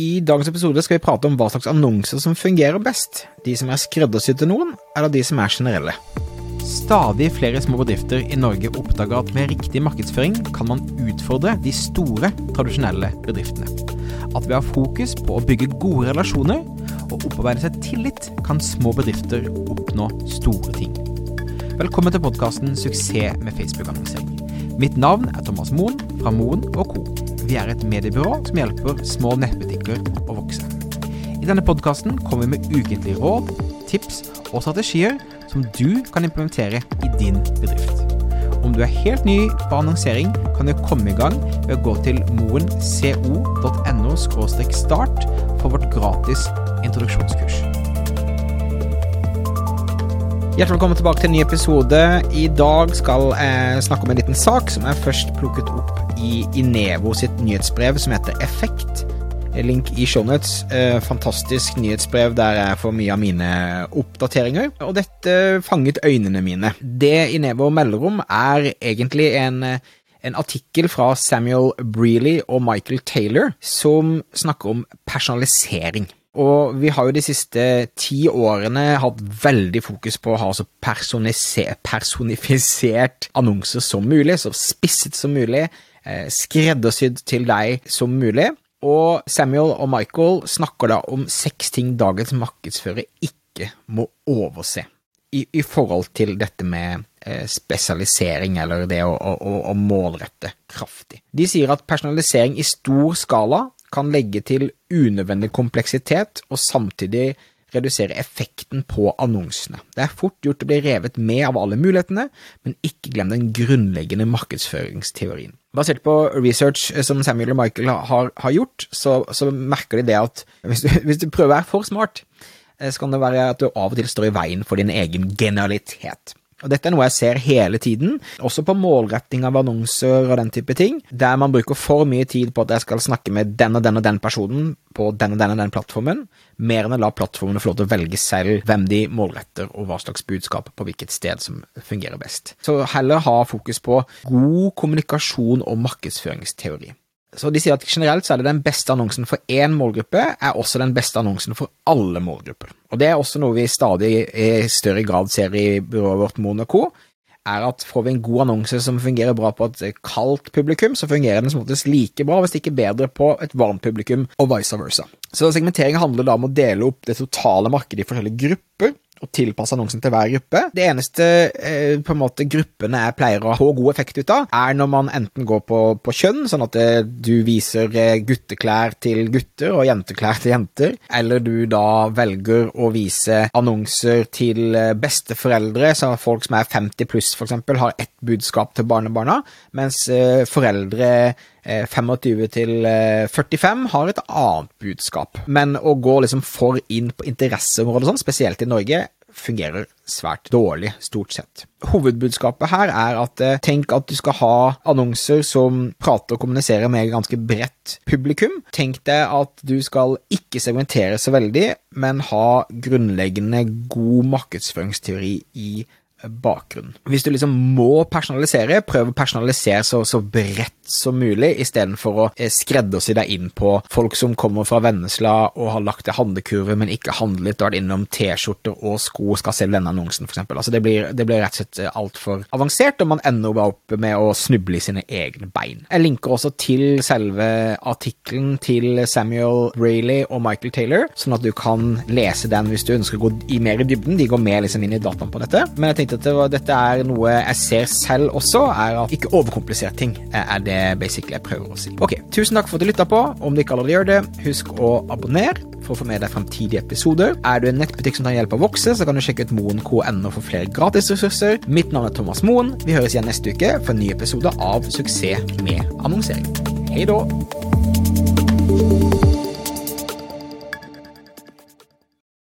I dagens episode skal vi prate om hva slags annonser som fungerer best. De som er skreddersydd til noen, eller de som er generelle. Stadig flere små bedrifter i Norge oppdager at med riktig markedsføring kan man utfordre de store, tradisjonelle bedriftene. At ved å ha fokus på å bygge gode relasjoner og opparbeide seg tillit, kan små bedrifter oppnå store ting. Velkommen til podkasten 'Suksess med Facebook-annonsering'. Mitt navn er Thomas Moen fra Moen Co. Vi er et mediebyrå som hjelper små nettbutikker å vokse. I denne podkasten kommer vi med ukentlige råd, tips og strategier som du kan implementere i din bedrift. Om du er helt ny på annonsering, kan du komme i gang ved å gå til moenco.no start for vårt gratis introduksjonskurs. Hjertelig velkommen tilbake til en ny episode. I dag skal jeg snakke om en liten sak som jeg først plukket opp i Inevo sitt nyhetsbrev som heter Effekt. Link i shownotes. Eh, fantastisk nyhetsbrev der jeg får mye av mine oppdateringer. Og dette fanget øynene mine. Det Inevo melder om, er egentlig en en artikkel fra Samuel Breeley og Michael Taylor som snakker om personalisering. Og vi har jo de siste ti årene hatt veldig fokus på å ha så personifisert annonser som mulig, så spisset som mulig, Eh, skreddersydd til deg som mulig. Og Samuel og Michael snakker da om seks ting dagens markedsfører ikke må overse i, i forhold til dette med eh, spesialisering, eller det å, å, å, målrette kraftig. De sier at personalisering i stor skala kan legge til unødvendig kompleksitet og samtidig redusere effekten på annonsene. Det er fort gjort å bli revet med av alle mulighetene, men ikke glem den grunnleggende markedsføringsteorien. Basert på research som Samuel og Michael har, har gjort, så, så, merker de det at hvis du, hvis du prøver å være for smart, eh, så kan det være at du av og til står i veien for din egen genialitet. Og Dette er noe jeg ser hele tiden, også på målretting av annonser og den type ting, der man bruker for mye tid på at jeg skal snakke med den og den og den personen på den og den og den plattformen, mer enn å la plattformene få lov til å velge selv hvem de målretter og hva slags budskap på hvilket sted som fungerer best. Så heller ha fokus på god kommunikasjon og markedsføringsteori. Så de sier at generelt så er det den beste annonsen for én målgruppe, er også den beste annonsen for alle målgrupper. Og det er også noe vi stadig i større grad ser i byrået vårt Monaco, er at får vi en god annonse som fungerer bra på et kaldt publikum, så fungerer den som oftest like bra, hvis ikke bedre, på et varmt publikum, og vice versa. Så segmentering handler da om å dele opp det totale markedet i forskjellige grupper, og tilpasse annonsen til hver gruppe. Det eneste eh, på en måte gruppene jeg pleier å få god effekt ut av, er når man enten går på, på kjønn, sånn at eh, du viser eh, gutteklær til gutter og jenteklær til jenter, eller du da velger å vise annonser til eh, besteforeldre, så folk som er 50 pluss f.eks., har ett budskap til barnebarna, mens eh, foreldre 25 til 45 har et annet budskap. Men å gå liksom for inn på interesseområdet, sånn, spesielt i Norge, fungerer svært dårlig, stort sett. Hovedbudskapet her er at eh, tenk at du skal ha annonser som prater og kommuniserer med et ganske bredt publikum. Tenk deg at du skal ikke segmentere så veldig, men ha grunnleggende god markedsføringsteori i bakgrunn. Hvis du liksom må personalisere, prøv å personalisere så, så bredt som mulig, istedenfor å eh, skreddersy deg inn på folk som kommer fra Vennesla og har lagt til handlekurve, men ikke handlet og vært innom T-skjorter og sko skal se denne annonsen, f.eks. Altså, det, blir, det blir rett og slett eh, altfor avansert, og man ender bare opp med å snuble i sine egne bein. Jeg linker også til selve artikkelen til Samuel Rayleigh og Michael Taylor, sånn at du kan lese den hvis du ønsker å gå i mer i dybden. De går mer liksom inn i dataen på dette. Men jeg tenkte at det var, dette er noe jeg ser selv også, er at ikke overkomplisert ting er det basically jeg prøver å si. Ok, Tusen takk for at du lytta på. Om du ikke allerede gjør det, husk å abonnere for å få med deg fremtidige episoder. Er du en nettbutikk som tar hjelp av å vokse, så kan du sjekke ut moen.no for flere gratisressurser. Mitt navn er Thomas Moen. Vi høres igjen neste uke for en ny episode av Suksess med annonsering. Hei da!